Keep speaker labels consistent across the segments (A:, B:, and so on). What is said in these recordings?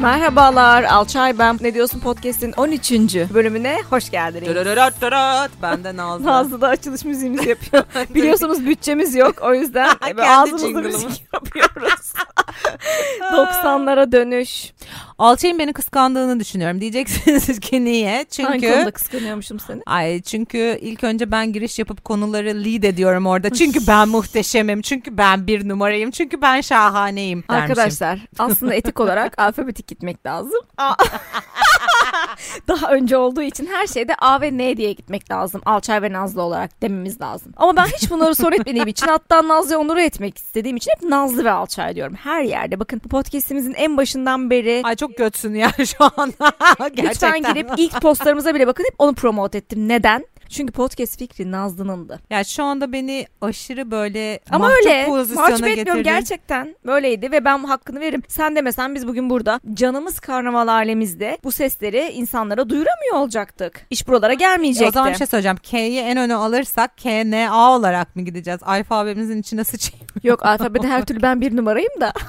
A: Merhabalar Alçay ben. Ne diyorsun podcast'in 13. bölümüne hoş geldiniz.
B: Dırırırat dırırat. Ben de Nazlı.
A: Nazlı da açılış müziğimizi yapıyor. Biliyorsunuz bütçemiz yok o yüzden
B: Kendi
A: ağzımızda
B: jingle'ımı.
A: müzik yapıyoruz. 90'lara dönüş.
B: Alçay'ın beni kıskandığını düşünüyorum. Diyeceksiniz ki niye?
A: Hangi
B: Çünkü
A: kıskanıyormuşum seni?
B: Ay çünkü ilk önce ben giriş yapıp konuları lead ediyorum orada. Çünkü ben muhteşemim. Çünkü ben bir numarayım. Çünkü ben şahaneyim dermişim.
A: Arkadaşlar aslında etik olarak alfabetik gitmek lazım. A- Daha önce olduğu için her şeyde A ve N diye gitmek lazım. Alçay ve Nazlı olarak dememiz lazım. Ama ben hiç bunları soru etmediğim için hatta Nazlı'ya onuru etmek istediğim için hep Nazlı ve Alçay diyorum. Her yerde bakın bu podcastimizin en başından beri
B: Ay çok götsün ya şu. Gerçekten.
A: lütfen girip ilk postlarımıza bile bakın hep onu promote ettim. Neden? Çünkü podcast fikri Nazlı'nındı.
B: Ya şu anda beni aşırı böyle
A: Ama öyle.
B: pozisyona
A: Mahcup
B: getirdin.
A: gerçekten. Böyleydi ve ben hakkını veririm. Sen demesen biz bugün burada canımız karnaval alemimizde bu sesleri insanlara duyuramıyor olacaktık. İş buralara gelmeyecekti.
B: E, O zaman bir şey söyleyeceğim. K'yi en öne alırsak K, N, A olarak mı gideceğiz? Alfabemizin içine sıçayım.
A: Yok alfabede her türlü ben bir numarayım da.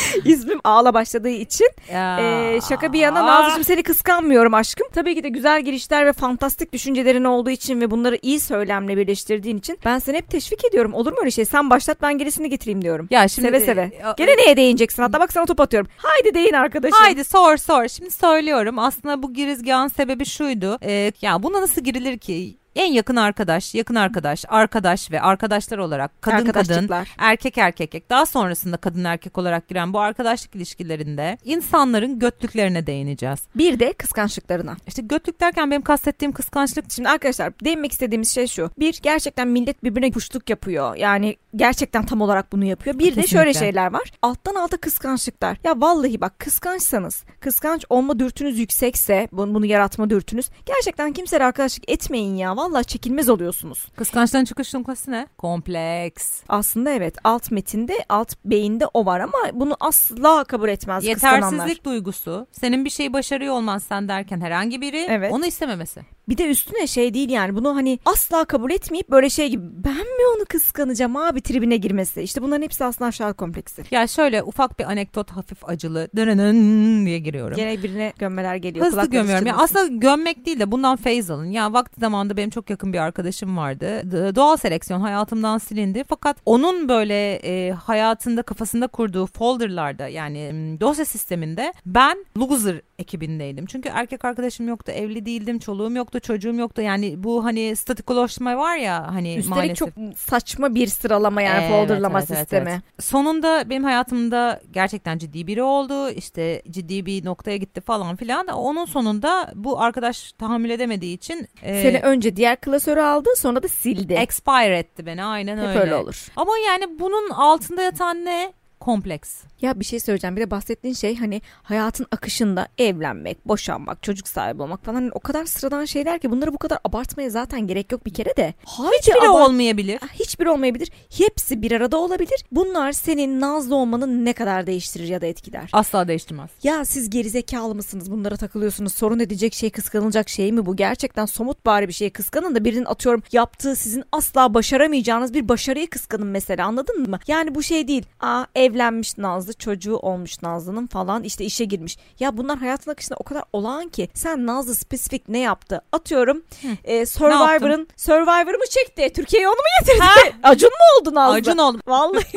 A: İsmim A'la başladığı için. Ee, şaka bir yana Nazlı'cığım seni kıskanmıyorum aşkım. Tabii ki de güzel girişler ve fantastik düşüncelerin olduğu için ve bunları iyi söylemle birleştirdiğin için ben seni hep teşvik ediyorum. Olur mu öyle şey? Sen başlat ben gerisini getireyim diyorum.
B: Ya şimdi
A: seve seve.
B: e,
A: Gene neye değineceksin? Hatta bak sana top atıyorum. Haydi değin arkadaşım.
B: Haydi sor sor. Şimdi söylüyorum. Aslında bu girizgahın sebebi şuydu. Ee, ya buna nasıl girilir ki? En yakın arkadaş, yakın arkadaş, arkadaş ve arkadaşlar olarak kadın kadın, erkek erkek, daha sonrasında kadın erkek olarak giren bu arkadaşlık ilişkilerinde insanların götlüklerine değineceğiz.
A: Bir de kıskançlıklarına.
B: İşte götlük derken benim kastettiğim kıskançlık
A: Şimdi arkadaşlar değinmek istediğimiz şey şu. Bir gerçekten millet birbirine kuşluk yapıyor. Yani gerçekten tam olarak bunu yapıyor. Bir de
B: Kesinlikle.
A: şöyle şeyler var. Alttan alta kıskançlıklar. Ya vallahi bak kıskançsanız, kıskanç olma dürtünüz yüksekse, bunu, bunu yaratma dürtünüz. Gerçekten kimseyle arkadaşlık etmeyin ya. Vallahi çekilmez oluyorsunuz.
B: kıskançlığın çıkış noktası ne? Kompleks.
A: Aslında evet alt metinde, alt beyinde o var ama bunu asla kabul etmez kıskananlar.
B: Yetersizlik duygusu. Senin bir şeyi başarıyor olman sen derken herhangi biri
A: Evet.
B: onu istememesi.
A: Bir de üstüne şey değil yani bunu hani asla kabul etmeyip böyle şey gibi ben mi onu kıskanacağım abi tribine girmesi. İşte bunların hepsi aslında aşağı kompleksi.
B: Ya şöyle ufak bir anekdot hafif acılı dırının diye giriyorum.
A: Gene birine gömmeler geliyor.
B: Hızlı gömüyorum. Ya
A: karıştırmasın.
B: aslında gömmek değil de bundan feyz alın. Ya vakti zamanında benim çok yakın bir arkadaşım vardı. Doğal seleksiyon hayatımdan silindi. Fakat onun böyle e, hayatında kafasında kurduğu folderlarda yani dosya sisteminde ben loser ekibindeydim. Çünkü erkek arkadaşım yoktu. Evli değildim. Çoluğum yoktu. Çocuğum yoktu. Yani bu hani statikolaşma var ya hani
A: Üstelik
B: maalesef.
A: çok saçma bir sıralama yani
B: Evet,
A: folderlama
B: evet, evet,
A: sistemi.
B: evet. Sonunda benim hayatımda gerçekten ciddi biri oldu. İşte ciddi bir noktaya gitti falan filan. Onun sonunda bu arkadaş tahammül edemediği için e,
A: Seni önce diğer klasörü aldı sonra da sildi.
B: expire etti beni aynen
A: Hep
B: öyle.
A: öyle olur.
B: Ama yani bunun altında yatan ne? Kompleks.
A: Ya bir şey söyleyeceğim. Bir de bahsettiğin şey hani hayatın akışında evlenmek, boşanmak, çocuk sahibi olmak falan hani o kadar sıradan şeyler ki bunları bu kadar abartmaya zaten gerek yok bir kere de. Haydi
B: Hiçbiri
A: abart-
B: olmayabilir.
A: Hiçbir olmayabilir. Hepsi bir arada olabilir. Bunlar senin nazlı olmanı ne kadar değiştirir ya da etkiler.
B: Asla değiştirmez.
A: Ya siz gerizekalı mısınız? Bunlara takılıyorsunuz. Sorun edecek şey, kıskanılacak şey mi bu? Gerçekten somut bari bir şey kıskanın da birinin atıyorum yaptığı sizin asla başaramayacağınız bir başarıyı kıskanın mesela anladın mı? Yani bu şey değil. Aa evlenmiş Nazlı, çocuğu olmuş Nazlı'nın falan işte işe girmiş. Ya bunlar hayatın akışında o kadar olağan ki sen Nazlı spesifik ne yaptı? Atıyorum e, Survivor'ın Survivor'ı mı çekti? Türkiye'ye onu mu getirdi? Acun mu oldu Nazlı?
B: Acun oldum.
A: Vallahi.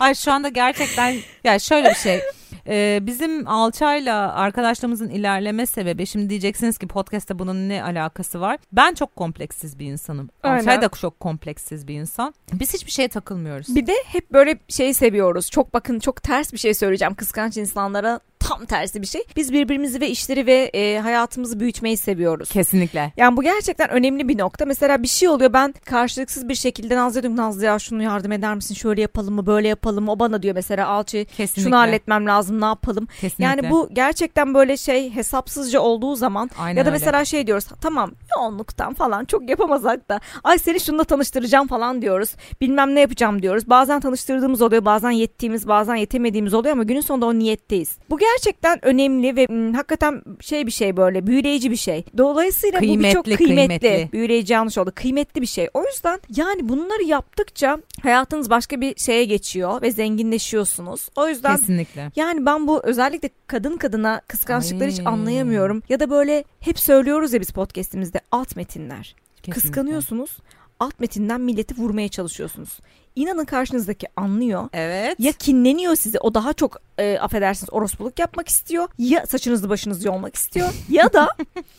B: Ay şu anda gerçekten ya şöyle bir şey. Ee, bizim Alçay'la arkadaşlığımızın ilerleme sebebi şimdi diyeceksiniz ki podcast'te bunun ne alakası var? Ben çok kompleksiz bir insanım.
A: Aynen.
B: Alçay da çok kompleksiz bir insan. Biz hiçbir şeye takılmıyoruz.
A: Bir de hep böyle şey seviyoruz. Çok bakın çok ters bir şey söyleyeceğim kıskanç insanlara tam tersi bir şey. Biz birbirimizi ve işleri ve e, hayatımızı büyütmeyi seviyoruz.
B: Kesinlikle.
A: Yani bu gerçekten önemli bir nokta. Mesela bir şey oluyor ben karşılıksız bir şekilde Nazlı'ya diyorum Nazlı ya şunu yardım eder misin? Şöyle yapalım mı? Böyle yapalım mı? O bana diyor mesela Alçı
B: Kesinlikle.
A: şunu halletmem lazım ne yapalım?
B: Kesinlikle.
A: Yani bu gerçekten böyle şey hesapsızca olduğu zaman
B: Aynen
A: ya da
B: öyle.
A: mesela şey diyoruz tamam yoğunluktan falan çok yapamazsak da ay seni şununla tanıştıracağım falan diyoruz. Bilmem ne yapacağım diyoruz. Bazen tanıştırdığımız oluyor bazen yettiğimiz bazen yetemediğimiz oluyor ama günün sonunda o niyetteyiz. Bu gerçekten önemli ve m, hakikaten şey bir şey böyle büyüleyici bir şey. Dolayısıyla bu birçok
B: Kıymetli,
A: kıymetli,
B: kıymetli.
A: büyüleyici yanlış oldu. Kıymetli bir şey. O yüzden yani bunları yaptıkça hayatınız başka bir şeye geçiyor ve zenginleşiyorsunuz. O yüzden
B: Kesinlikle.
A: yani ben bu özellikle kadın kadına kıskançlıkları hiç
B: Ay.
A: anlayamıyorum. Ya da böyle hep söylüyoruz ya biz podcast'imizde alt metinler.
B: Kesinlikle.
A: Kıskanıyorsunuz. Alt metinden milleti vurmaya çalışıyorsunuz. İnanın karşınızdaki anlıyor.
B: Evet.
A: Ya kinleniyor size o daha çok e, affedersiniz orospuluk yapmak istiyor. Ya saçınızı başınızı yolmak istiyor. Ya da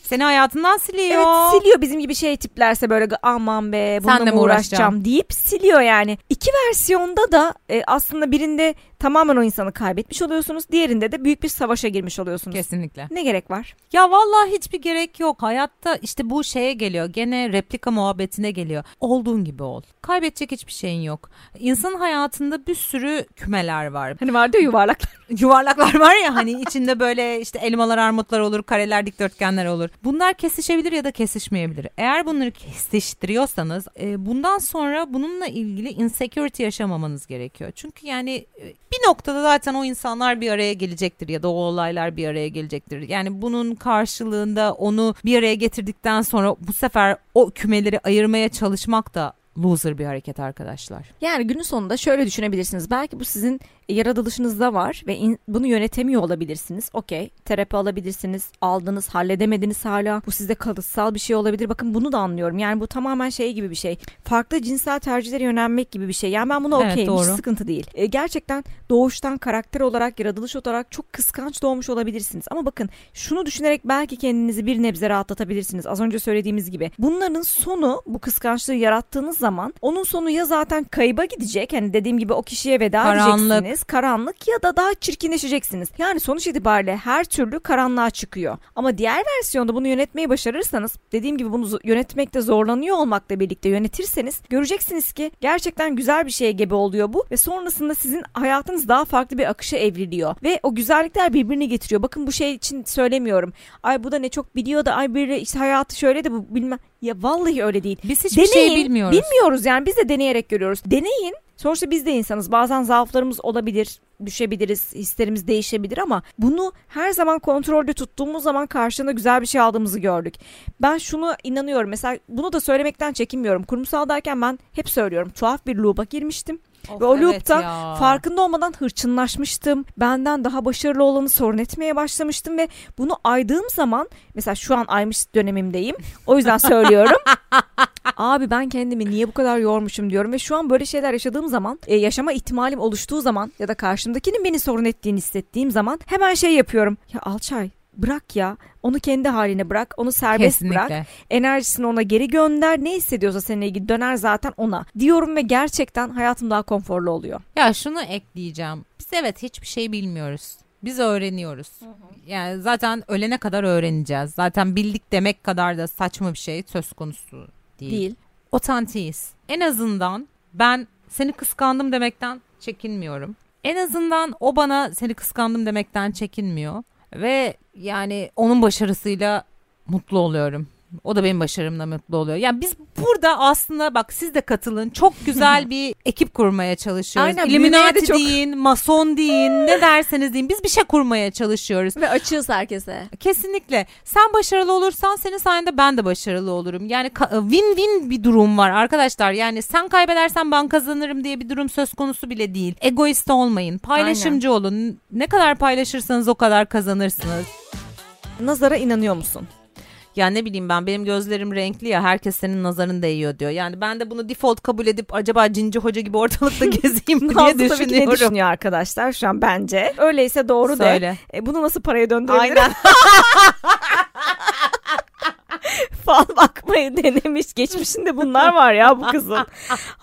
B: Seni hayatından siliyor.
A: evet siliyor bizim gibi şey tiplerse böyle aman be bununla
B: Senle
A: mı uğraşacağım
B: uğraşacağım?
A: deyip siliyor yani. İki versiyonda da e, aslında birinde tamamen o insanı kaybetmiş oluyorsunuz. Diğerinde de büyük bir savaşa girmiş oluyorsunuz.
B: Kesinlikle.
A: Ne gerek var?
B: Ya vallahi hiçbir gerek yok. Hayatta işte bu şeye geliyor. Gene replika muhabbetine geliyor. Olduğun gibi ol. Kaybedecek hiçbir şeyin yok. İnsanın hayatında bir sürü kümeler var.
A: Hani vardı ya yuvarlaklar.
B: Yuvarlaklar var ya hani içinde böyle işte elmalar, armutlar olur, kareler, dikdörtgenler olur. Bunlar kesişebilir ya da kesişmeyebilir. Eğer bunları kesiştiriyorsanız e, bundan sonra bununla ilgili insecurity yaşamamanız gerekiyor. Çünkü yani e, bir noktada zaten o insanlar bir araya gelecektir ya da o olaylar bir araya gelecektir. Yani bunun karşılığında onu bir araya getirdikten sonra bu sefer o kümeleri ayırmaya çalışmak da loser bir hareket arkadaşlar.
A: Yani günün sonunda şöyle düşünebilirsiniz. Belki bu sizin yaratılışınızda var ve in- bunu yönetemiyor olabilirsiniz. Okey. Terapi alabilirsiniz. Aldınız, halledemediniz hala. Bu sizde kalıtsal bir şey olabilir. Bakın bunu da anlıyorum. Yani bu tamamen şey gibi bir şey. Farklı cinsel tercihlere yönelmek gibi bir şey. Yani ben buna
B: Evet,
A: okeyim. Hiç
B: doğru.
A: sıkıntı değil. E, gerçekten doğuştan karakter olarak, yaratılış olarak çok kıskanç doğmuş olabilirsiniz. Ama bakın şunu düşünerek belki kendinizi bir nebze rahatlatabilirsiniz. Az önce söylediğimiz gibi. Bunların sonu bu kıskançlığı yarattığınız zaman onun sonu ya zaten kayıba gidecek. Hani dediğim gibi o kişiye veda
B: Karanlık.
A: edeceksiniz. Karanlık ya da daha çirkinleşeceksiniz. Yani sonuç itibariyle her türlü karanlığa çıkıyor. Ama diğer versiyonda bunu yönetmeyi başarırsanız dediğim gibi bunu yönetmekte zorlanıyor olmakla birlikte yönetirseniz göreceksiniz ki gerçekten güzel bir şeye gebe oluyor bu ve sonrasında sizin hayatınız daha farklı bir akışa evriliyor ve o güzellikler birbirini getiriyor. Bakın bu şey için söylemiyorum. Ay bu da ne çok biliyor da ay biri işte hayatı şöyle de bu bilmem. Ya vallahi öyle değil.
B: Biz hiçbir şey bilmiyoruz.
A: Bilmiyoruz yani biz de deneyerek görüyoruz. Deneyin. Sonuçta biz de insanız. Bazen zaaflarımız olabilir, düşebiliriz, hislerimiz değişebilir ama bunu her zaman kontrolde tuttuğumuz zaman karşılığında güzel bir şey aldığımızı gördük. Ben şunu inanıyorum. Mesela bunu da söylemekten çekinmiyorum. Kurumsal derken ben hep söylüyorum. Tuhaf bir loop'a girmiştim. Ve o loop'ta farkında olmadan hırçınlaşmıştım. Benden daha başarılı olanı sorun etmeye başlamıştım ve bunu aydığım zaman mesela şu an aymış dönemimdeyim. O yüzden söylüyorum. Abi ben kendimi niye bu kadar yormuşum diyorum ve şu an böyle şeyler yaşadığım zaman e, yaşama ihtimalim oluştuğu zaman ya da karşımdakinin beni sorun ettiğini hissettiğim zaman hemen şey yapıyorum. Ya Alçay bırak ya onu kendi haline bırak onu serbest bırak
B: Kesinlikle.
A: enerjisini ona geri gönder ne hissediyorsa seninle ilgili döner zaten ona diyorum ve gerçekten hayatım daha konforlu oluyor.
B: Ya şunu ekleyeceğim. Biz evet hiçbir şey bilmiyoruz. Biz öğreniyoruz. Yani zaten ölene kadar öğreneceğiz. Zaten bildik demek kadar da saçma bir şey söz konusu değil.
A: Değil.
B: Otantiyiz. En azından ben seni kıskandım demekten çekinmiyorum. En azından o bana seni kıskandım demekten çekinmiyor. Ve yani onun başarısıyla mutlu oluyorum. O da benim başarımla mutlu oluyor. Yani biz burada aslında bak siz de katılın. Çok güzel bir ekip kurmaya çalışıyoruz.
A: Aynen,
B: Illuminati
A: çok-
B: deyin, mason deyin, ne derseniz deyin. Biz bir şey kurmaya çalışıyoruz.
A: Ve açığız herkese.
B: Kesinlikle. Sen başarılı olursan senin sayende ben de başarılı olurum. Yani win-win bir durum var arkadaşlar. Yani sen kaybedersen ben kazanırım diye bir durum söz konusu bile değil. Egoist olmayın. Paylaşımcı olun. Ne kadar paylaşırsanız o kadar kazanırsınız.
A: Nazara inanıyor musun?
B: Ya ne bileyim ben benim gözlerim renkli ya herkes senin nazarın değiyor diyor. Yani ben de bunu default kabul edip acaba cinci hoca gibi ortalıkta gezeyim mi diye
A: Nazlı tabii ki ne
B: düşünüyorum.
A: düşünüyor arkadaşlar şu an bence. Öyleyse doğru
B: Söyle.
A: de. E, bunu nasıl paraya döndürebilirim?
B: Aynen.
A: Fal bakmayı denemiş. Geçmişinde bunlar var ya bu kızın.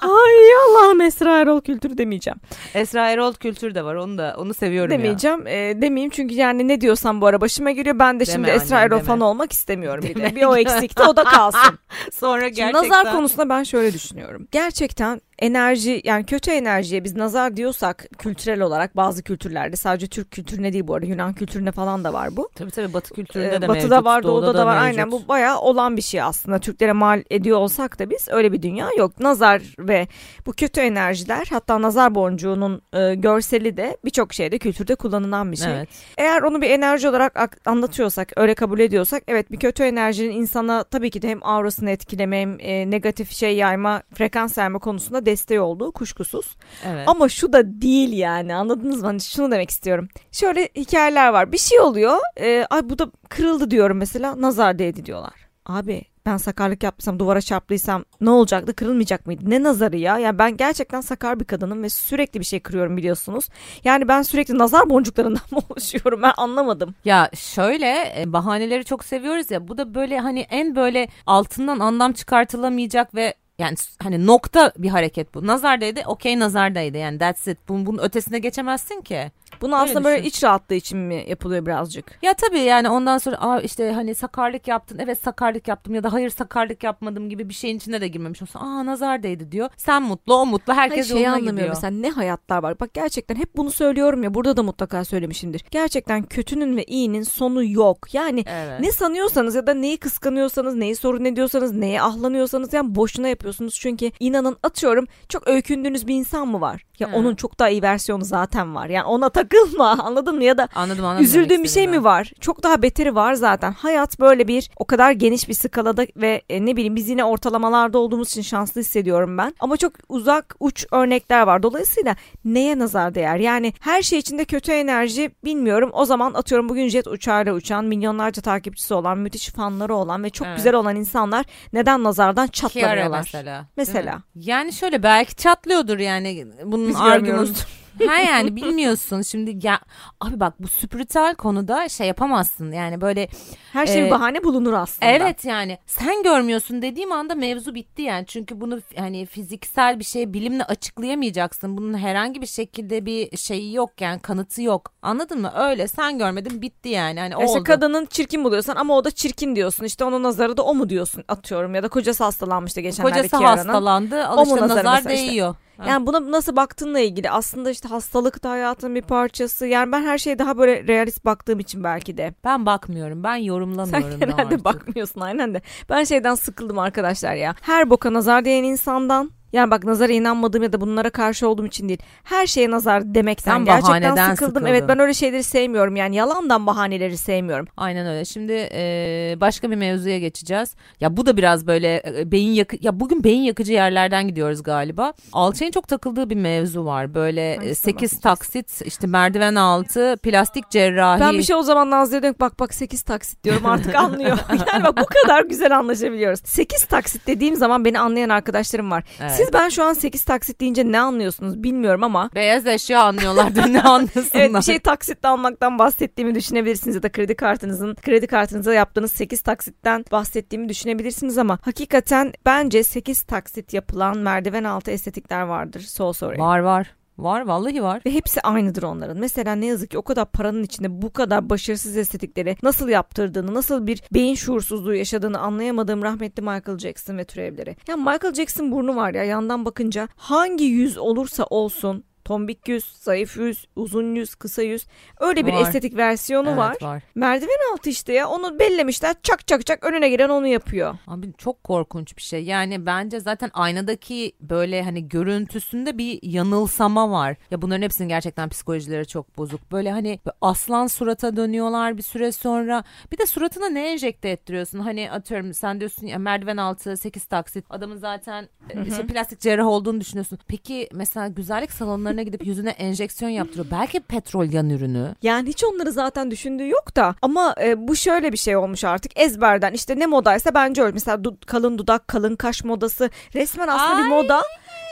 A: Ay Allah'ım Esra Erol kültürü demeyeceğim.
B: Esra Erol kültür de var onu da onu seviyorum ya.
A: demeyeceğim. E, demeyeyim çünkü yani ne diyorsam bu ara başıma geliyor. Ben de şimdi
B: Deme
A: Esra
B: annem,
A: Erol
B: deme.
A: fanı olmak istemiyorum bir de.
B: Deme.
A: Bir o eksikti o da kalsın.
B: Sonra
A: Şimdi
B: gerçekten.
A: nazar konusunda ben şöyle düşünüyorum. Gerçekten enerji yani kötü enerjiye biz nazar diyorsak kültürel olarak bazı kültürlerde sadece Türk kültürüne değil bu arada Yunan kültürüne falan da var bu.
B: Tabii tabii Batı kültüründe
A: Ee,
B: de
A: Batı'da
B: mevcut.
A: var, Doğu'da, da, var.
B: mevcut.
A: Aynen bu bayağı olan bir şey aslında. Türklere mal ediyor olsak da biz öyle bir dünya yok. Nazar ve bu kötü enerjiler hatta nazar boncuğunun e, görseli de birçok şeyde kültürde kullanılan bir şey.
B: Evet.
A: Eğer onu bir enerji olarak ak- anlatıyorsak, öyle kabul ediyorsak evet bir kötü enerjinin insana tabii ki de hem aurasını etkileme hem e, negatif şey yayma, frekans yayma konusunda desteği olduğu kuşkusuz.
B: Evet.
A: Ama şu da değil yani anladınız mı? Hani şunu demek istiyorum. Şöyle hikayeler var. Bir şey oluyor. e, ay bu da kırıldı diyorum mesela. Nazar değdi diyorlar. Abi ben sakarlık yaptıysam duvara çarptıysam ne olacaktı kırılmayacak mıydı? Ne nazarı ya? Yani ben gerçekten sakar bir kadınım ve sürekli bir şey kırıyorum biliyorsunuz. Yani ben sürekli nazar boncuklarından mı oluşuyorum ben anlamadım.
B: Ya şöyle e, bahaneleri çok seviyoruz ya bu da böyle hani en böyle altından anlam çıkartılamayacak ve yani hani nokta bir hareket bu. Nazardaydı okey nazardaydı yani that's it. Bunun, bunun ötesine geçemezsin ki.
A: Bunu aslında böyle
B: düşün.
A: iç rahatlığı için mi yapılıyor birazcık?
B: Ya tabii yani ondan sonra Aa işte hani sakarlık yaptın evet sakarlık yaptım ya da hayır sakarlık yapmadım gibi bir şeyin içine de girmemiş olsun. Aa nazardaydı diyor. Sen mutlu o mutlu herkes
A: Hayır, şeyi
B: yoluna
A: anlamıyorum
B: gidiyor.
A: mesela ne hayatlar var. Bak gerçekten hep bunu söylüyorum ya burada da mutlaka söylemişimdir. Gerçekten kötünün ve iyinin sonu yok. Yani
B: Evet.
A: ne sanıyorsanız ya da neyi kıskanıyorsanız, neyi sorun ediyorsanız, neye ahlanıyorsanız yani boşuna yapıyorsunuz. Çünkü inanın atıyorum çok öykündüğünüz bir insan mı var? Ya onun çok daha iyi versiyonu zaten var. Yani ona takılma anladın mı? Ya da
B: Anladım anladım.
A: Üzüldüğün bir şey
B: istediğini
A: mi var? Çok daha beteri var zaten. Hayat böyle bir o kadar geniş bir skalada ve e, ne bileyim biz yine ortalamalarda olduğumuz için şanslı hissediyorum ben. Ama çok uzak uç örnekler var. Dolayısıyla neye nazar değer? Yani her şey içinde kötü enerji bilmiyorum. O zaman atıyorum bugün jet uçağıyla uçan milyonlarca takipçisi olan müthiş fanları olan ve çok
B: Evet.
A: güzel olan insanlar neden nazardan
B: Kiara
A: çatlamıyorlar?
B: mesela.
A: Mesela.
B: Yani şöyle belki çatlıyordur yani bunun argümanı. ha yani bilmiyorsun. Şimdi ya abi bak bu spiritüel konuda şey yapamazsın. Yani böyle
A: Her şey
B: Ee,
A: bahane bulunur aslında.
B: evet yani. Sen görmüyorsun dediğim anda mevzu bitti yani. Çünkü bunu hani fiziksel bir şey bilimle açıklayamayacaksın. Bunun herhangi bir şekilde bir şeyi yok yani kanıtı yok. Anladın mı? Öyle. Sen görmedin bitti yani. Hani oldu.
A: kadının çirkin buluyorsan ama o da çirkin diyorsun. İşte onun nazarı da o mu diyorsun atıyorum. Ya da kocası hastalanmıştı geçenlerde
B: Kocası
A: Kiara'nın.
B: hastalandı al
A: O mu
B: işte
A: nazarı
B: nazar
A: mesela işte?
B: Ha.
A: Yani buna nasıl baktığınla ilgili aslında işte hastalık da hayatın bir parçası. Yani ben her şeye daha böyle realist baktığım için belki de.
B: Ben bakmıyorum ben
A: Sen
B: yorumlamıyorum da
A: genelde
B: artık.
A: bakmıyorsun aynen de. Ben şeyden sıkıldım arkadaşlar ya. Her boka nazar değen insandan yani bak nazara inanmadığım ya da bunlara karşı olduğum için değil. Her şeye nazar demekten
B: Sen
A: gerçekten sıkıldım.
B: sıkıldın.
A: Evet ben öyle şeyleri sevmiyorum. Yani yalandan bahaneleri sevmiyorum.
B: Aynen öyle. Şimdi e, başka bir mevzuya geçeceğiz. Ya bu da biraz böyle e, beyin yakı ya bugün beyin yakıcı yerlerden gidiyoruz galiba. Alçay'ın çok takıldığı bir mevzu var. Böyle
A: Hangisinden
B: 8
A: bahsedeceksin?
B: taksit işte merdiven altı plastik cerrahi.
A: Ben bir şey o zaman Nazlı'ya dönüp bak bak 8 taksit diyorum artık anlıyor. yani bak bu kadar güzel anlaşabiliyoruz. 8 taksit dediğim zaman beni anlayan arkadaşlarım var.
B: Evet.
A: Siz ben şu an 8 taksit deyince ne anlıyorsunuz bilmiyorum ama
B: Beyaz eşya anlıyorlardır ne anlasınlar.
A: Evet bir şey taksitle almaktan bahsettiğimi düşünebilirsiniz ya da kredi kartınızın kredi kartınıza yaptığınız 8 taksitten bahsettiğimi düşünebilirsiniz ama hakikaten bence 8 taksit yapılan merdiven altı estetikler vardır. So sorry.
B: Var var. Var vallahi var.
A: Ve hepsi aynıdır onların. Mesela ne yazık ki o kadar paranın içinde bu kadar başarısız estetikleri nasıl yaptırdığını, nasıl bir beyin şuursuzluğu yaşadığını anlayamadığım rahmetli Michael Jackson ve türevleri. Ya Michael Jackson burnu var ya yandan bakınca hangi yüz olursa olsun tombik yüz, zayıf yüz, uzun yüz, kısa yüz öyle bir
B: Var.
A: estetik versiyonu
B: Evet,
A: var.
B: var.
A: Merdiven altı işte ya onu bellemişler çak çak çak önüne giren onu yapıyor.
B: Abi çok korkunç bir şey. Yani bence zaten aynadaki böyle hani görüntüsünde bir yanılsama var. Ya bunların hepsinin gerçekten psikolojileri çok bozuk. Böyle hani aslan surata dönüyorlar bir süre sonra. Bir de suratına ne enjekte ettiriyorsun? Hani atıyorum sen diyorsun ya merdiven altı 8 taksit. Adamın zaten e, işte plastik cerrah olduğunu düşünüyorsun. Peki mesela güzellik salonlarına gidip yüzüne enjeksiyon yaptırıyor. Belki petrol yan ürünü.
A: Yani hiç onları zaten düşündüğü yok da ama e, bu şöyle bir şey olmuş artık ezberden işte ne modaysa bence öyle mesela du- kalın dudak kalın kaş modası resmen aslında bir
B: Ay,
A: moda.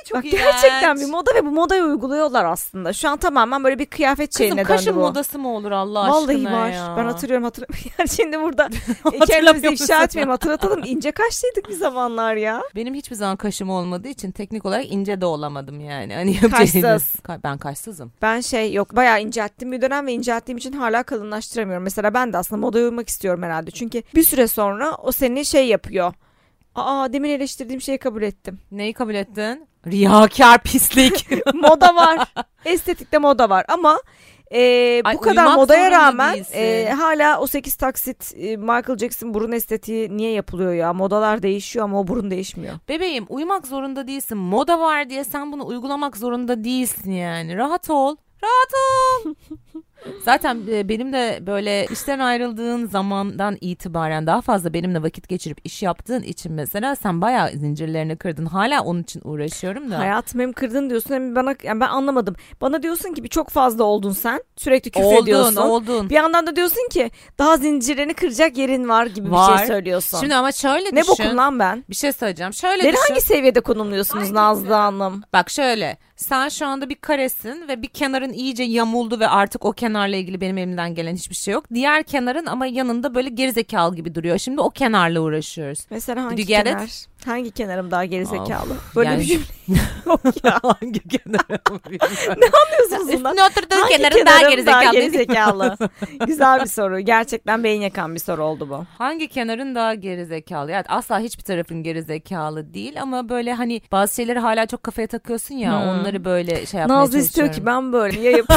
B: Çok
A: Bak gerçekten bir moda ve bu modayı uyguluyorlar aslında. Şu an tamamen böyle bir kıyafet
B: Kızım
A: şeyine
B: kaşın
A: döndü bu.
B: modası mı olur Allah
A: Vallahi
B: aşkına
A: var.
B: ya?
A: Ben hatırlıyorum hatırlıyorum. Yani şimdi burada kendimizi ifşa etmeyelim hatırlatalım. İnce kaşlıydık bir zamanlar ya.
B: Benim hiçbir zaman kaşım olmadığı için teknik olarak ince de olamadım yani. Hani
A: Kaşsız.
B: Ka- Ben kaşsızım.
A: Ben şey yok bayağı incelttim bir dönem ve incelttiğim için hala kalınlaştıramıyorum. Mesela ben de aslında modaya uymak istiyorum herhalde. Çünkü bir süre sonra o seni şey yapıyor. Aa demin eleştirdiğim şeyi kabul ettim.
B: Neyi kabul ettin? Riyakar pislik.
A: moda var. Estetikte moda var ama e, bu
B: Ay,
A: kadar
B: uyumak
A: modaya rağmen e, hala o 8 taksit e, Michael Jackson burun estetiği niye yapılıyor ya? Modalar değişiyor ama o burun değişmiyor.
B: Bebeğim uyumak zorunda değilsin. Moda var diye sen bunu uygulamak zorunda değilsin yani. Rahat ol. Rahat ol. Zaten e, benim de böyle işten ayrıldığın zamandan itibaren daha fazla benimle vakit geçirip iş yaptığın için mesela sen bayağı zincirlerini kırdın. Hala onun için uğraşıyorum da.
A: Hayatım hem kırdın diyorsun hem bana yani ben anlamadım. Bana diyorsun ki bir çok fazla oldun sen. Sürekli küfür
B: Oldun
A: ediyorsun.
B: oldun.
A: Bir yandan da diyorsun ki daha zincirlerini kıracak yerin var gibi bir
B: Var.
A: şey söylüyorsun.
B: Şimdi ama şöyle
A: ne
B: düşün.
A: bokum lan ben?
B: Bir şey söyleyeceğim. Şöyle
A: Beni
B: düşün.
A: hangi seviyede konumluyorsunuz Nazlı Hanım?
B: Bak şöyle sen şu anda bir karesin ve bir kenarın iyice yamuldu ve artık o kenarla ilgili benim elimden gelen hiçbir şey yok. Diğer kenarın ama yanında böyle gerizekalı gibi duruyor. Şimdi o kenarla uğraşıyoruz.
A: Mesela hangi
B: get it?
A: kenar? Hangi kenarım daha gerizekalı? Böyle
B: yani-
A: bir cümle yok ya.
B: Hangi kenarı
A: ne anlıyorsunuz bundan?
B: Üstüne oturduğun
A: Hangi
B: kenarın daha
A: kenarım
B: gerizekalı.
A: gerizekalı? Güzel bir soru. Gerçekten beyin yakan bir soru oldu bu.
B: Hangi kenarın daha gerizekalı? Yani asla hiçbir tarafın gerizekalı değil ama böyle hani bazı şeyleri hala çok kafaya takıyorsun ya
A: Hmm.
B: onları böyle şey yapmaya
A: Nazlı istiyor ki ben böyle ya yap.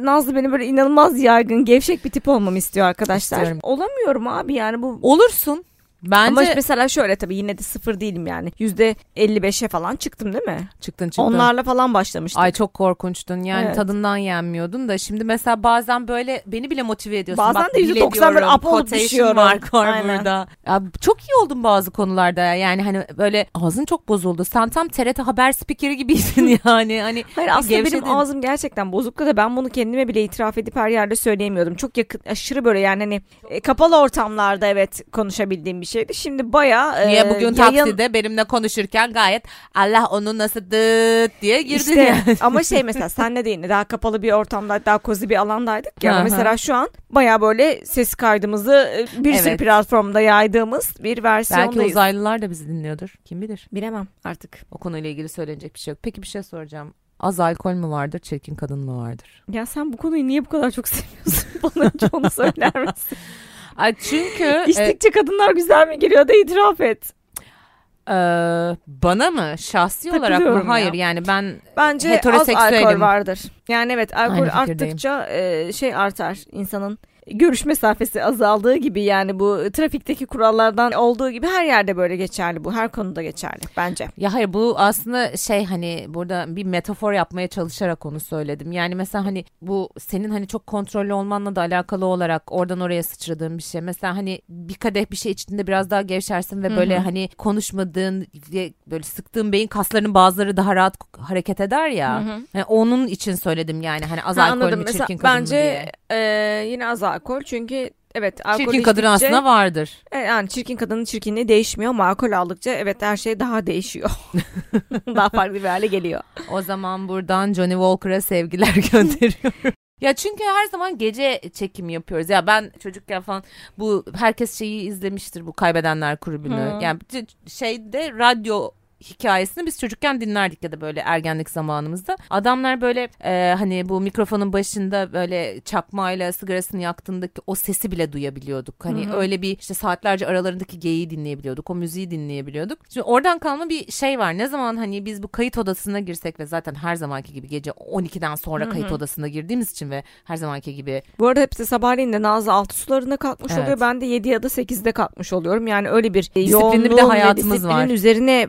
A: Nazlı beni böyle inanılmaz yaygın, gevşek bir tip olmamı istiyor arkadaşlar.
B: İstiyorum.
A: Olamıyorum abi yani bu.
B: Olursun. Bence
A: Ama mesela şöyle tabii yine de sıfır değilim yani. Yüzde 55'e falan çıktım değil mi?
B: çıktın çıktın.
A: Onlarla falan başlamıştık.
B: Ay çok korkunçtun yani
A: Evet.
B: tadından yenmiyordun da şimdi mesela bazen böyle beni bile motive ediyorsun.
A: Bazen
B: Bak,
A: de
B: bile
A: %90 böyle up olup düşüyorum.
B: mark var
A: Aynen.
B: burada. Ya, çok iyi oldun bazı konularda ya. yani hani böyle ağzın çok bozuldu. Sen tam TRT haber spikeri gibiydin yani hani
A: Hayır aslında benim
B: gevşedin.
A: ağzım gerçekten bozuktu da ben bunu kendime bile itiraf edip her yerde söyleyemiyordum. Çok yakın aşırı böyle yani hani e, kapalı ortamlarda evet konuşabildiğim bir şeydi. Şimdi baya
B: Niye bugün
A: yayın-
B: takside benimle konuşurken gayet Allah onu nasıl dıt diye girdin
A: İşte
B: yani.
A: ama şey mesela senle de yine daha kapalı bir ortamda daha kozi bir alandaydık ya.
B: Hı.
A: mesela şu an baya böyle ses kaydımızı e, bir sürü
B: Evet.
A: platformda yaydığımız bir versiyondayız.
B: Belki uzaylılar da bizi dinliyordur. Kim bilir?
A: Bilemem artık.
B: O konuyla ilgili söylenecek bir şey yok. Peki bir şey soracağım. Az alkol mü vardır, çirkin kadın mı vardır?
A: Ya sen bu konuyu niye bu kadar çok seviyorsun? Bana önce onu söyler misin?
B: Çünkü e,
A: İçtikçe kadınlar güzel mi geliyor da itiraf et.
B: e, bana mı? Şahsi olarak mı?
A: Takılıyorum ya.
B: Hayır yani ben
A: Bence az alkol vardır. Yani evet alkol
B: Aynı
A: arttıkça e, şey artar insanın görüş mesafesi azaldığı gibi yani bu trafikteki kurallardan olduğu gibi her yerde böyle geçerli bu. Her konuda geçerli bence.
B: ya hayır bu aslında şey hani burada bir metafor yapmaya çalışarak onu söyledim. Yani mesela hani bu senin hani çok kontrollü olmanla da alakalı olarak oradan oraya sıçradığın bir şey. Mesela hani bir kadeh bir şey içtiğinde biraz daha gevşersin ve
A: Hı
B: böyle hani konuşmadığın ve böyle sıktığın beyin kaslarının bazıları daha rahat hareket eder ya. Hani onun için söyledim yani hani az
A: Ha,
B: alkol
A: anladım.
B: mü
A: Mesela
B: çirkin kadın
A: bence
B: diye.
A: e, yine az alkol çünkü evet alkol
B: Çirkin kadın aslında vardır.
A: E, yani çirkin kadının çirkinliği değişmiyor ama alkol aldıkça evet her şey daha değişiyor. daha farklı bir hale geliyor.
B: O zaman buradan Johnny Walker'a sevgiler gönderiyorum. Ya çünkü her zaman gece çekim yapıyoruz. Ya ben çocukken falan bu herkes şeyi izlemiştir bu kaybedenler kulübünü. Yani şeyde radyo hikayesini biz çocukken dinlerdik ya da böyle ergenlik zamanımızda. Adamlar böyle e, hani bu mikrofonun başında böyle çakmayla sigarasını yaktığındaki o sesi bile duyabiliyorduk. Hani
A: Hı hı.
B: öyle bir işte saatlerce aralarındaki geyiği dinleyebiliyorduk. O müziği dinleyebiliyorduk. Şimdi oradan kalma bir şey var. Ne zaman hani biz bu kayıt odasına girsek ve zaten her zamanki gibi gece 12'den sonra
A: Hı hı.
B: kayıt odasına girdiğimiz için ve her zamanki gibi
A: Bu arada hepsi sabahleyin de Nazlı 6 sularında kalkmış
B: Evet.
A: oluyor. Ben de 7 ya da 8'de kalkmış oluyorum. Yani öyle bir
B: bir de
A: yoğunluğun ve
B: hayatımız
A: disiplinin
B: var.
A: üzerine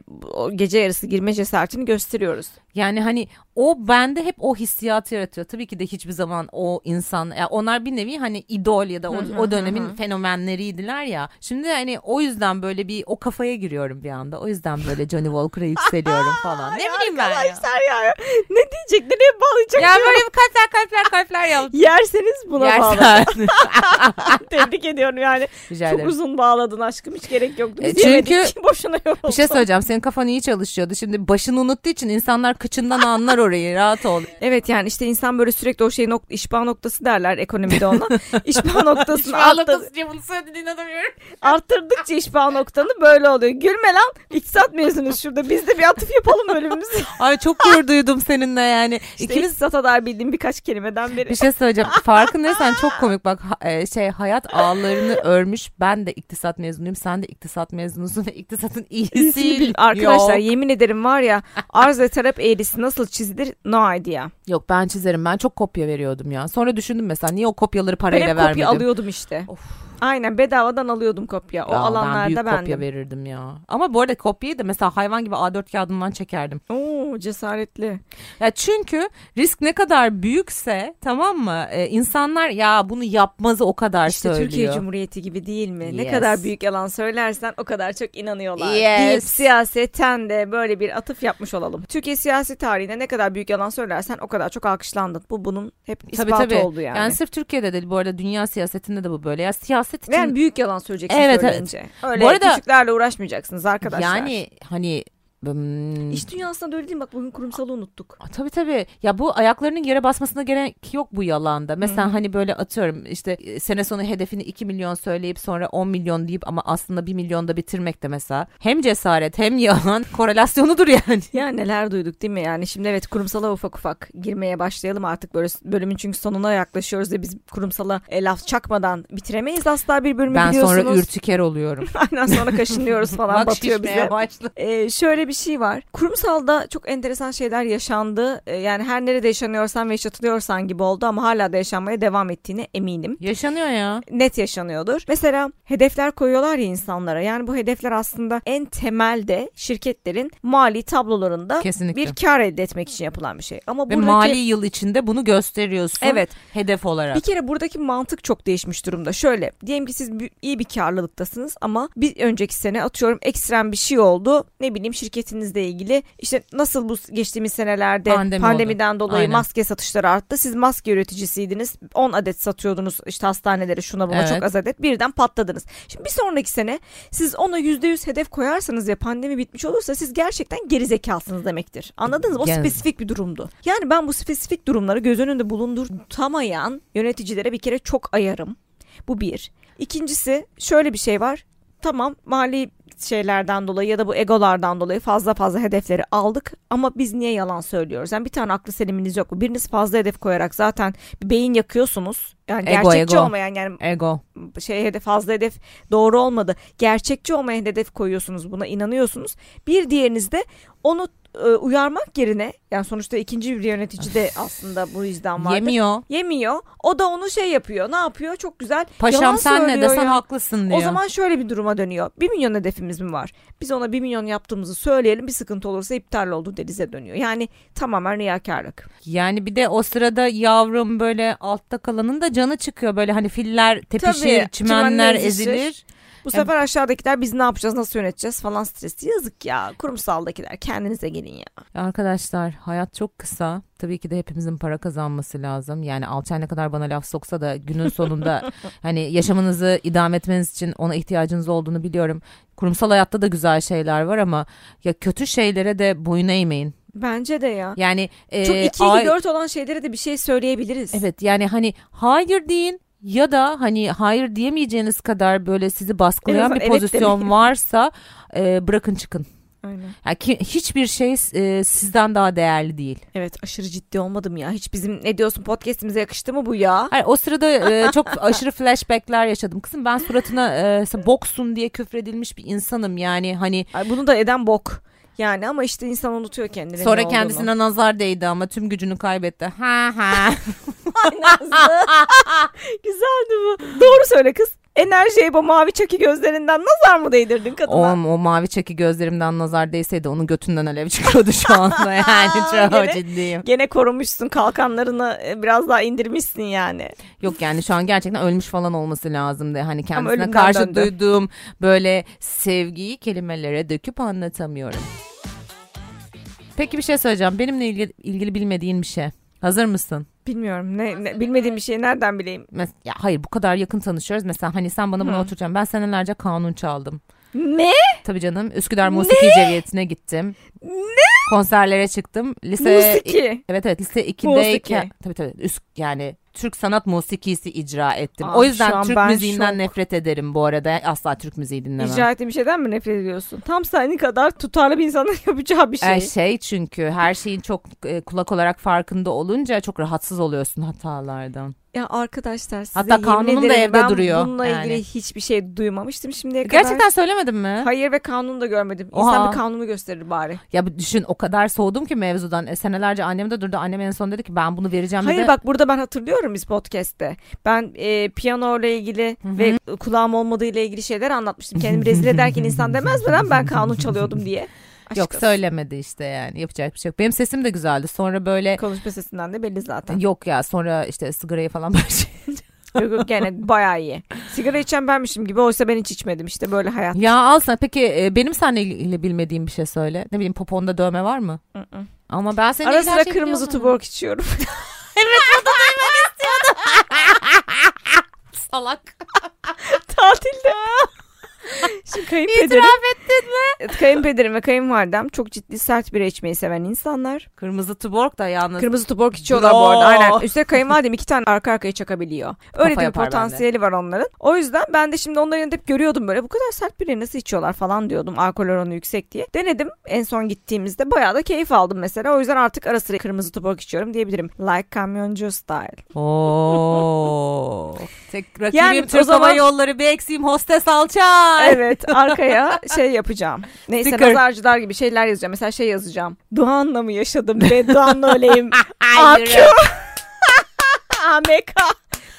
A: gece yarısı girme cesaretini gösteriyoruz.
B: Yani hani o bende hep o hissiyatı yaratıyor. Tabii ki de hiçbir zaman o insan ya onlar bir nevi hani idol ya da o, o dönemin fenomenleriydiler ya. Şimdi hani o yüzden böyle bir o kafaya giriyorum bir anda. O yüzden böyle Johnny Walker'a yükseliyorum falan. ne bileyim ben ya.
A: Arkadaşlar ya ne diyecek nereye bağlayacak?
B: Ya böyle bir kalpler kalpler kalpler yap.
A: Yerseniz buna bağlı.
B: Yersen.
A: Tebrik ediyorum yani.
B: Rica
A: Çok
B: ederim.
A: uzun bağladın aşkım hiç gerek yoktu. Biz
B: E, çünkü-
A: yemedik, boşuna yoruldun.
B: Bir şey söyleyeceğim. Senin kafan iyi çalışıyordu. Şimdi başını unuttuğu için insanlar kıçından anlar orayı rahat ol.
A: Evet yani işte insan böyle sürekli o şey nok işbah noktası derler ekonomide ona. işbah noktasını
B: İşbah
A: arttır-
B: noktası diye bunu söylediğini inanamıyorum.
A: arttırdıkça işbah noktanı böyle oluyor. Gülme lan iktisat mezunuz şurada biz de bir atıf yapalım bölümümüzü.
B: Ay çok gurur duydum seninle yani.
A: İşte
B: İkimiz
A: iktisata dair bildiğim birkaç kelimeden beri.
B: bir şey söyleyeceğim. Farkındaysan çok komik bak ha- e, şey hayat ağlarını örmüş. Ben de iktisat mezunuyum. Sen de iktisat mezunusun ve iktisatın iyisi.
A: Arkadaşlar
B: Yok.
A: yemin ederim var ya arz ve talep eğrisi nasıl çizilir no idea.
B: Yok ben çizerim. Ben çok kopya veriyordum ya. Sonra düşündüm mesela niye o kopyaları
A: Ben
B: parayla
A: hep
B: vermedim.
A: kopya alıyordum işte. Aynen bedavadan alıyordum kopya. O
B: Ya,
A: alanlarda
B: ben büyük
A: bendim.
B: kopya verirdim ya. Ama bu arada kopyayı da mesela hayvan gibi A4 kağıdından çekerdim.
A: Oo cesaretli.
B: Ya çünkü risk ne kadar büyükse tamam mı? Ee, insanlar ya bunu yapmazı o kadar
A: İşte
B: söylüyor.
A: Türkiye Cumhuriyeti gibi değil mi? Ne
B: Yes.
A: kadar büyük yalan söylersen o kadar çok inanıyorlar.
B: Yes.
A: Deyip siyaseten de böyle bir atıf yapmış olalım. Türkiye siyasi tarihinde ne kadar büyük yalan söylersen o kadar çok alkışlandın. Bu bunun hep
B: Tabii
A: ispatı
B: tabii.
A: oldu yani.
B: Yani sırf Türkiye'de değil bu arada dünya siyasetinde de bu böyle. Ya siyaset için
A: Yani büyük yalan söyleyeceksin
B: Evet,
A: söyleyince. Öyle
B: Bu arada-
A: küçüklerle uğraşmayacaksınız arkadaşlar.
B: yani hani hmm,
A: İş dünyasında da öyle değil mi? Bak bugün kurumsalı unuttuk.
B: Aa, Tabii tabii. Ya bu ayaklarının yere basmasına gerek yok bu yalanda. Mesela
A: Hı.
B: hani böyle atıyorum işte e, sene sonu hedefini 2 milyon söyleyip sonra 10 milyon deyip ama aslında 1 milyonda bitirmek de mesela hem cesaret hem yalan korelasyonudur yani.
A: Ya neler duyduk değil mi? Yani şimdi evet kurumsala ufak ufak girmeye başlayalım artık böyle bölümün çünkü sonuna yaklaşıyoruz ve biz kurumsala e, laf çakmadan bitiremeyiz asla bir bölümü
B: Ben
A: biliyorsunuz.
B: sonra ürtiker oluyorum.
A: Aynen sonra kaşınıyoruz falan batıyor bize.
B: başladı.
A: Ee, şöyle bir şey var. Kurumsalda çok enteresan şeyler yaşandı. Ee, yani her nerede yaşanıyorsan ve yaşatılıyorsan gibi oldu ama hala da yaşanmaya devam ettiğine eminim.
B: Yaşanıyor ya.
A: Net yaşanıyordur. Mesela hedefler koyuyorlar ya insanlara. Yani bu hedefler aslında en temelde şirketlerin mali tablolarında
B: Kesinlikle.
A: bir kar elde etmek için yapılan bir şey. Ama
B: Ve
A: buradaki
B: mali yıl içinde bunu gösteriyorsun.
A: Evet.
B: Hedef olarak.
A: Bir kere buradaki mantık çok değişmiş durumda. Şöyle diyelim ki siz iyi bir karlılıktasınız ama bir önceki sene atıyorum ekstrem bir şey oldu. Ne bileyim şirketinizle ilgili işte nasıl bu geçtiğimiz senelerde
B: Pandemi
A: pandemiden dolayı
B: Aynen.
A: maske satışları arttı. Siz maske üreticisiydiniz. 10 adet satıyordunuz işte hastanelere şuna buna
B: Evet.
A: çok az adet. Birden patladınız. Şimdi bir sonraki sene siz ona %100 hedef koyarsanız ve pandemi bitmiş olursa siz gerçekten geri zekalısınız demektir. Anladınız mı? O
B: Yani-
A: spesifik bir durumdu. Yani ben bu spesifik durumları göz önünde bulundurtamayan yöneticilere bir kere çok ayarım. Bu bir. İkincisi şöyle bir şey var. Tamam mali şeylerden dolayı ya da bu egolardan dolayı fazla fazla hedefleri aldık ama biz niye yalan söylüyoruz? Yani bir tane aklı seliminiz yok mu? Biriniz fazla hedef koyarak zaten beyin yakıyorsunuz. Yani
B: Ego,
A: gerçekçi
B: ego.
A: olmayan yani
B: Ego.
A: şey hedef fazla hedef doğru olmadı. Gerçekçi olmayan hedef koyuyorsunuz buna inanıyorsunuz. Bir diğeriniz de onu e, uyarmak yerine yani sonuçta ikinci bir yönetici de aslında bu yüzden vardır.
B: Yemiyor.
A: Yemiyor. O da onu şey yapıyor. Ne yapıyor? Çok güzel.
B: Paşam
A: yalan
B: sen ne desen
A: ya.
B: haklısın diyor.
A: O zaman şöyle bir duruma dönüyor. 1 milyon hedefimiz mi var? Biz ona 1 milyon yaptığımızı söyleyelim. Bir sıkıntı olursa iptal oldu denize dönüyor. Yani tamamen riyakarlık.
B: Yani bir de o sırada yavrum böyle altta kalanın da canı çıkıyor. Böyle hani filler tepişir,
A: Tabii,
B: çimenler
A: çimenler
B: ezilir.
A: Bu sefer aşağıdakiler biz ne yapacağız, nasıl yöneteceğiz falan stresi. Yazık ya. Kurumsaldakiler kendinize gelin ya.
B: Arkadaşlar hayat çok kısa. Tabii ki de hepimizin para kazanması lazım. Yani Alçay ne kadar bana laf soksa da günün sonunda hani yaşamınızı idame etmeniz için ona ihtiyacınız olduğunu biliyorum. Kurumsal hayatta da güzel şeyler var ama ya kötü şeylere de boyun eğmeyin.
A: Bence de ya.
B: Yani
A: Çok
B: e,
A: 2
B: ay-
A: 4 olan şeylere de bir şey söyleyebiliriz.
B: Evet yani hani hayır deyin ya da hani hayır diyemeyeceğiniz kadar böyle sizi baskılayan bir
A: evet
B: pozisyon
A: demeyin.
B: varsa e, bırakın çıkın.
A: Aynen.
B: Yani ki, hiçbir şey e, sizden daha değerli değil.
A: Evet aşırı ciddi olmadım ya. Hiç bizim ne diyorsun podcast'imize yakıştı mı bu ya?
B: Hayır, o sırada e, çok aşırı flashbackler yaşadım. Kızım ben suratına e, boksun diye küfredilmiş bir insanım yani hani
A: Ay, bunu da eden bok. Yani ama işte insan unutuyor kendini.
B: sonra
A: olduğunu.
B: kendisine nazar değdi ama tüm gücünü kaybetti. Ha ha.
A: Güzeldi bu. Doğru söyle kız. Enerjiye bu mavi çaki gözlerinden nazar mı değdirdin
B: o,
A: kadına?
B: o mavi çeki gözlerimden nazar değseydi onun götünden alev çıkıyordu şu anda yani çok
A: Gene-
B: ciddiyim.
A: Gene korumuşsun kalkanlarını e, biraz daha indirmişsin yani.
B: Yok yani şu an gerçekten ölmüş falan olması lazımdı. Hani kendisine karşı
A: döndü.
B: duyduğum böyle sevgiyi kelimelere döküp anlatamıyorum. Peki bir şey söyleyeceğim. Benimle ilgili, ilgili bilmediğin bir şey. Hazır mısın?
A: Bilmiyorum ne, ne- bilmediğim bir şeyi nereden bileyim.
B: Mes- ya hayır bu kadar yakın tanışıyoruz. Mesela hani sen bana bunu
A: Hı.
B: oturacaksın. Ben senelerce kanun çaldım.
A: Ne?
B: Tabii canım Üsküdar Musiki Cemiyeti'ne gittim.
A: Ne?
B: konserlere çıktım. Lise
A: Musiki.
B: Evet evet lise
A: Musiki.
B: 2'deyken tabii tabii üst yani Türk sanat musikisi icra ettim.
A: Aa,
B: o yüzden Türk müziğinden
A: şok.
B: nefret ederim bu arada. Asla Türk müziği dinlemem.
A: İcra ettiğin bir şeyden mi nefret ediyorsun? Tam senin kadar tutarlı bir insanın yapacağı bir şey.
B: Ee, şey çünkü her şeyin çok e, kulak olarak farkında olunca çok rahatsız oluyorsun hatalardan.
A: Ya arkadaşlar size
B: Hatta kanunum da
A: ederim
B: evde
A: ben
B: duruyor
A: bununla ilgili
B: yani.
A: hiçbir şey duymamıştım şimdiye kadar.
B: Gerçekten söylemedin mi?
A: Hayır ve kanunu da görmedim.
B: Oha.
A: İnsan bir kanunu gösterir bari.
B: Ya düşün o kadar soğudum ki mevzudan. E, senelerce annem de durdu. Annem en son dedi ki ben bunu vereceğim
A: Hayır
B: dedi.
A: bak burada ben hatırlıyorum biz podcast'te. Ben e, piyano ile ilgili ve kulağım olmadığı ile ilgili şeyler anlatmıştım. Kendimi rezil ederken insan demez mi lan ben kanun çalıyordum diye. Aşk
B: Yok söylemedi işte yani yapacak bir şey yok. Benim sesim de güzeldi. Sonra böyle
A: Konuşma sesinden de belli zaten.
B: yok ya sonra işte sigarayı falan başlayınca.
A: yok yok gene bayağı iyi. Sigara içen benmişim gibi oysa ben hiç içmedim işte böyle hayat.
B: ya al sana peki e, benim seninle bilmediğim bir şey söyle. Ne bileyim poponda dövme var mı? Ama ben senin
A: Ara sıra kırmızı tuborg içiyorum.
B: ama. Salak.
A: Tatilde. Şimdi kayınpederim,
B: İtiraf ettin mi?
A: kayınpederim ve kayınvalidem çok ciddi sert bira içmeyi seven insanlar.
B: Kırmızı tuborg da yalnız.
A: Kırmızı tuborg içiyorlar bu
B: Bro.
A: arada. Aynen. Üstelik kayınvalidem iki tane arka arkaya çakabiliyor. Öyle de bir potansiyeli var onların. O yüzden ben de şimdi onların yanında hep görüyordum böyle. Bu kadar sert biri nasıl içiyorlar falan diyordum. Alkol oranı yüksek diye. Denedim. En son gittiğimizde bayağı da keyif aldım mesela. O yüzden artık ara sıra kırmızı tuborg içiyorum diyebilirim. Like kamyoncu style.
B: Oo. Tek rakibim
A: Yani
B: Türk
A: zaman-
B: Hava Yolları bir eksiğim hostes
A: Evet arkaya şey yapacağım. Neyse
B: Sticker.
A: nazarcılar gibi şeyler yazacağım. Mesela şey yazacağım. Doğan'la mı yaşadım ve Doğan'la öleyim. AQ. AMK.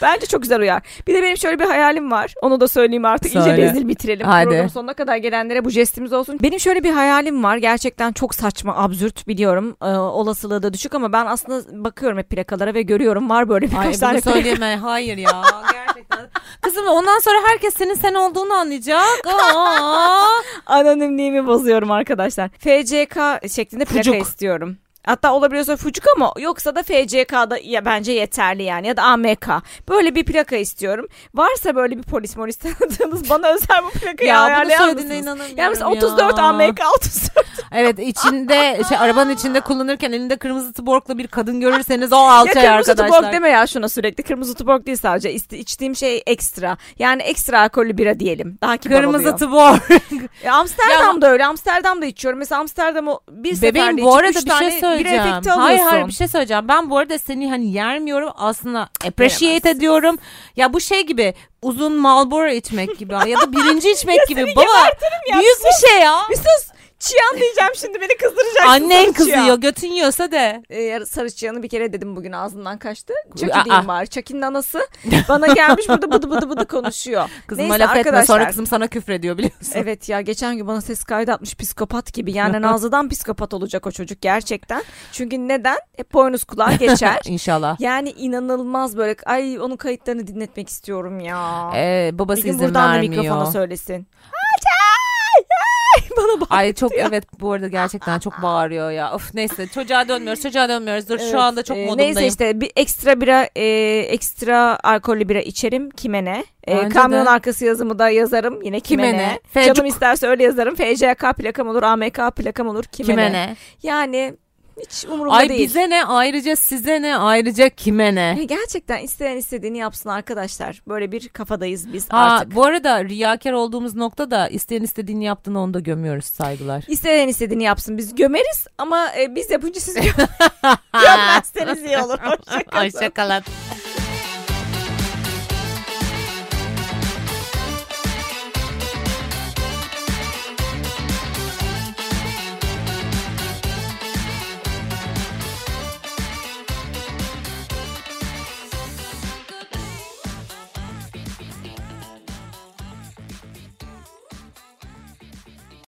A: Bence çok güzel uyar. Bir de benim şöyle bir hayalim var. Onu da söyleyeyim artık. İyice
B: Söyle.
A: rezil bitirelim.
B: Hadi.
A: Programın sonuna kadar gelenlere bu jestimiz olsun. Benim şöyle bir hayalim var. Gerçekten çok saçma, absürt biliyorum. Ee, olasılığı da düşük ama ben aslında bakıyorum hep plakalara ve görüyorum. Var böyle birkaç
B: Ay
A: tane
B: söyleme. Hayır ya. Gerçekten. Kızım ondan sonra herkes senin sen olduğunu anlayacak.
A: Anonimliğimi bozuyorum arkadaşlar. FCK şeklinde plaka
B: Fucuk.
A: istiyorum. Hatta olabiliyorsa fucuk ama yoksa da FCK'da ya bence yeterli yani ya da AMK. Böyle bir plaka istiyorum. Varsa böyle bir polis molis tanıdığınız bana özel bu plakayı
B: ya söylediğine
A: mısınız?
B: inanamıyorum
A: Yani mesela 34
B: ya.
A: AMK 34.
B: Evet içinde şey, arabanın içinde kullanırken elinde kırmızı tuborgla bir kadın görürseniz o
A: Ya
B: alçay
A: kırmızı
B: arkadaşlar.
A: tuborg deme ya şuna sürekli. Kırmızı tuborg değil sadece. İçtiğim şey ekstra. Yani ekstra alkollü bira diyelim. Daha kibar
B: Kırmızı
A: oluyor.
B: tuborg.
A: E, Amsterdam'da öyle. Amsterdam'da içiyorum. Mesela Amsterdam'ı bir seferde
B: Bebeğim
A: içip
B: bu arada bir şey
A: tane
B: söyleyeceğim.
A: efekti
B: Hayır
A: alıyorsun.
B: hayır bir şey söyleyeceğim. Ben bu arada seni hani yermiyorum aslında appreciate ediyorum. Ya bu şey gibi uzun Marlboro içmek gibi ya da birinci içmek gibi. Baba büyük bir şey ya.
A: Bir sus. Çiyan diyeceğim şimdi beni kızdıracaksın.
B: Annen kızıyor götün yiyorsa de.
A: Ee, sarı çiyanı bir kere dedim bugün ağzından kaçtı. Çaki diyeyim bari. Çaki'nin anası bana gelmiş burada bıdı bıdı bıdı konuşuyor.
B: Kızıma
A: Neyse
B: laf etme
A: arkadaşlar.
B: sonra kızım sana küfrediyor biliyorsun.
A: Evet ya geçen gün bana ses kaydı atmış psikopat gibi. Yani Nazlı'dan psikopat olacak o çocuk gerçekten. Çünkü neden? Hep boynuz kulağa geçer.
B: İnşallah.
A: Yani inanılmaz böyle ay onun kayıtlarını dinletmek istiyorum ya.
B: Ee,
A: bir
B: babası
A: gün
B: izin
A: buradan da
B: vermiyor.
A: mikrofona söylesin. Bana bak.
B: Ay çok evet bu arada gerçekten çok bağırıyor ya. Of neyse çocuğa dönmüyoruz çocuğa dönmüyoruz. Dur
A: Evet,
B: şu anda çok
A: e,
B: modundayım.
A: Neyse işte bir ekstra bira e, ekstra alkollü bira içerim kime ne? E, kamyon
B: de.
A: arkası yazımı da yazarım yine kime,
B: Kime
A: ne?
B: ne?
A: Canım isterse öyle yazarım. FCK plakam olur, AMK plakam olur kime,
B: Kime
A: ne?
B: ne?
A: Yani hiç umurumda
B: Ay
A: değil.
B: bize ne ayrıca size ne ayrıca kime ne?
A: E, Gerçekten isteyen istediğini yapsın arkadaşlar. Böyle bir kafadayız biz
B: Ha
A: artık.
B: bu arada riyakar olduğumuz noktada isteyen istediğini yaptığını onu da gömüyoruz saygılar.
A: İsteyen istediğini yapsın. Biz gömeriz ama e, biz yapınca siz gö- gömmezseniz iyi olur. Hoşçakalın.
B: Hoşçakalın.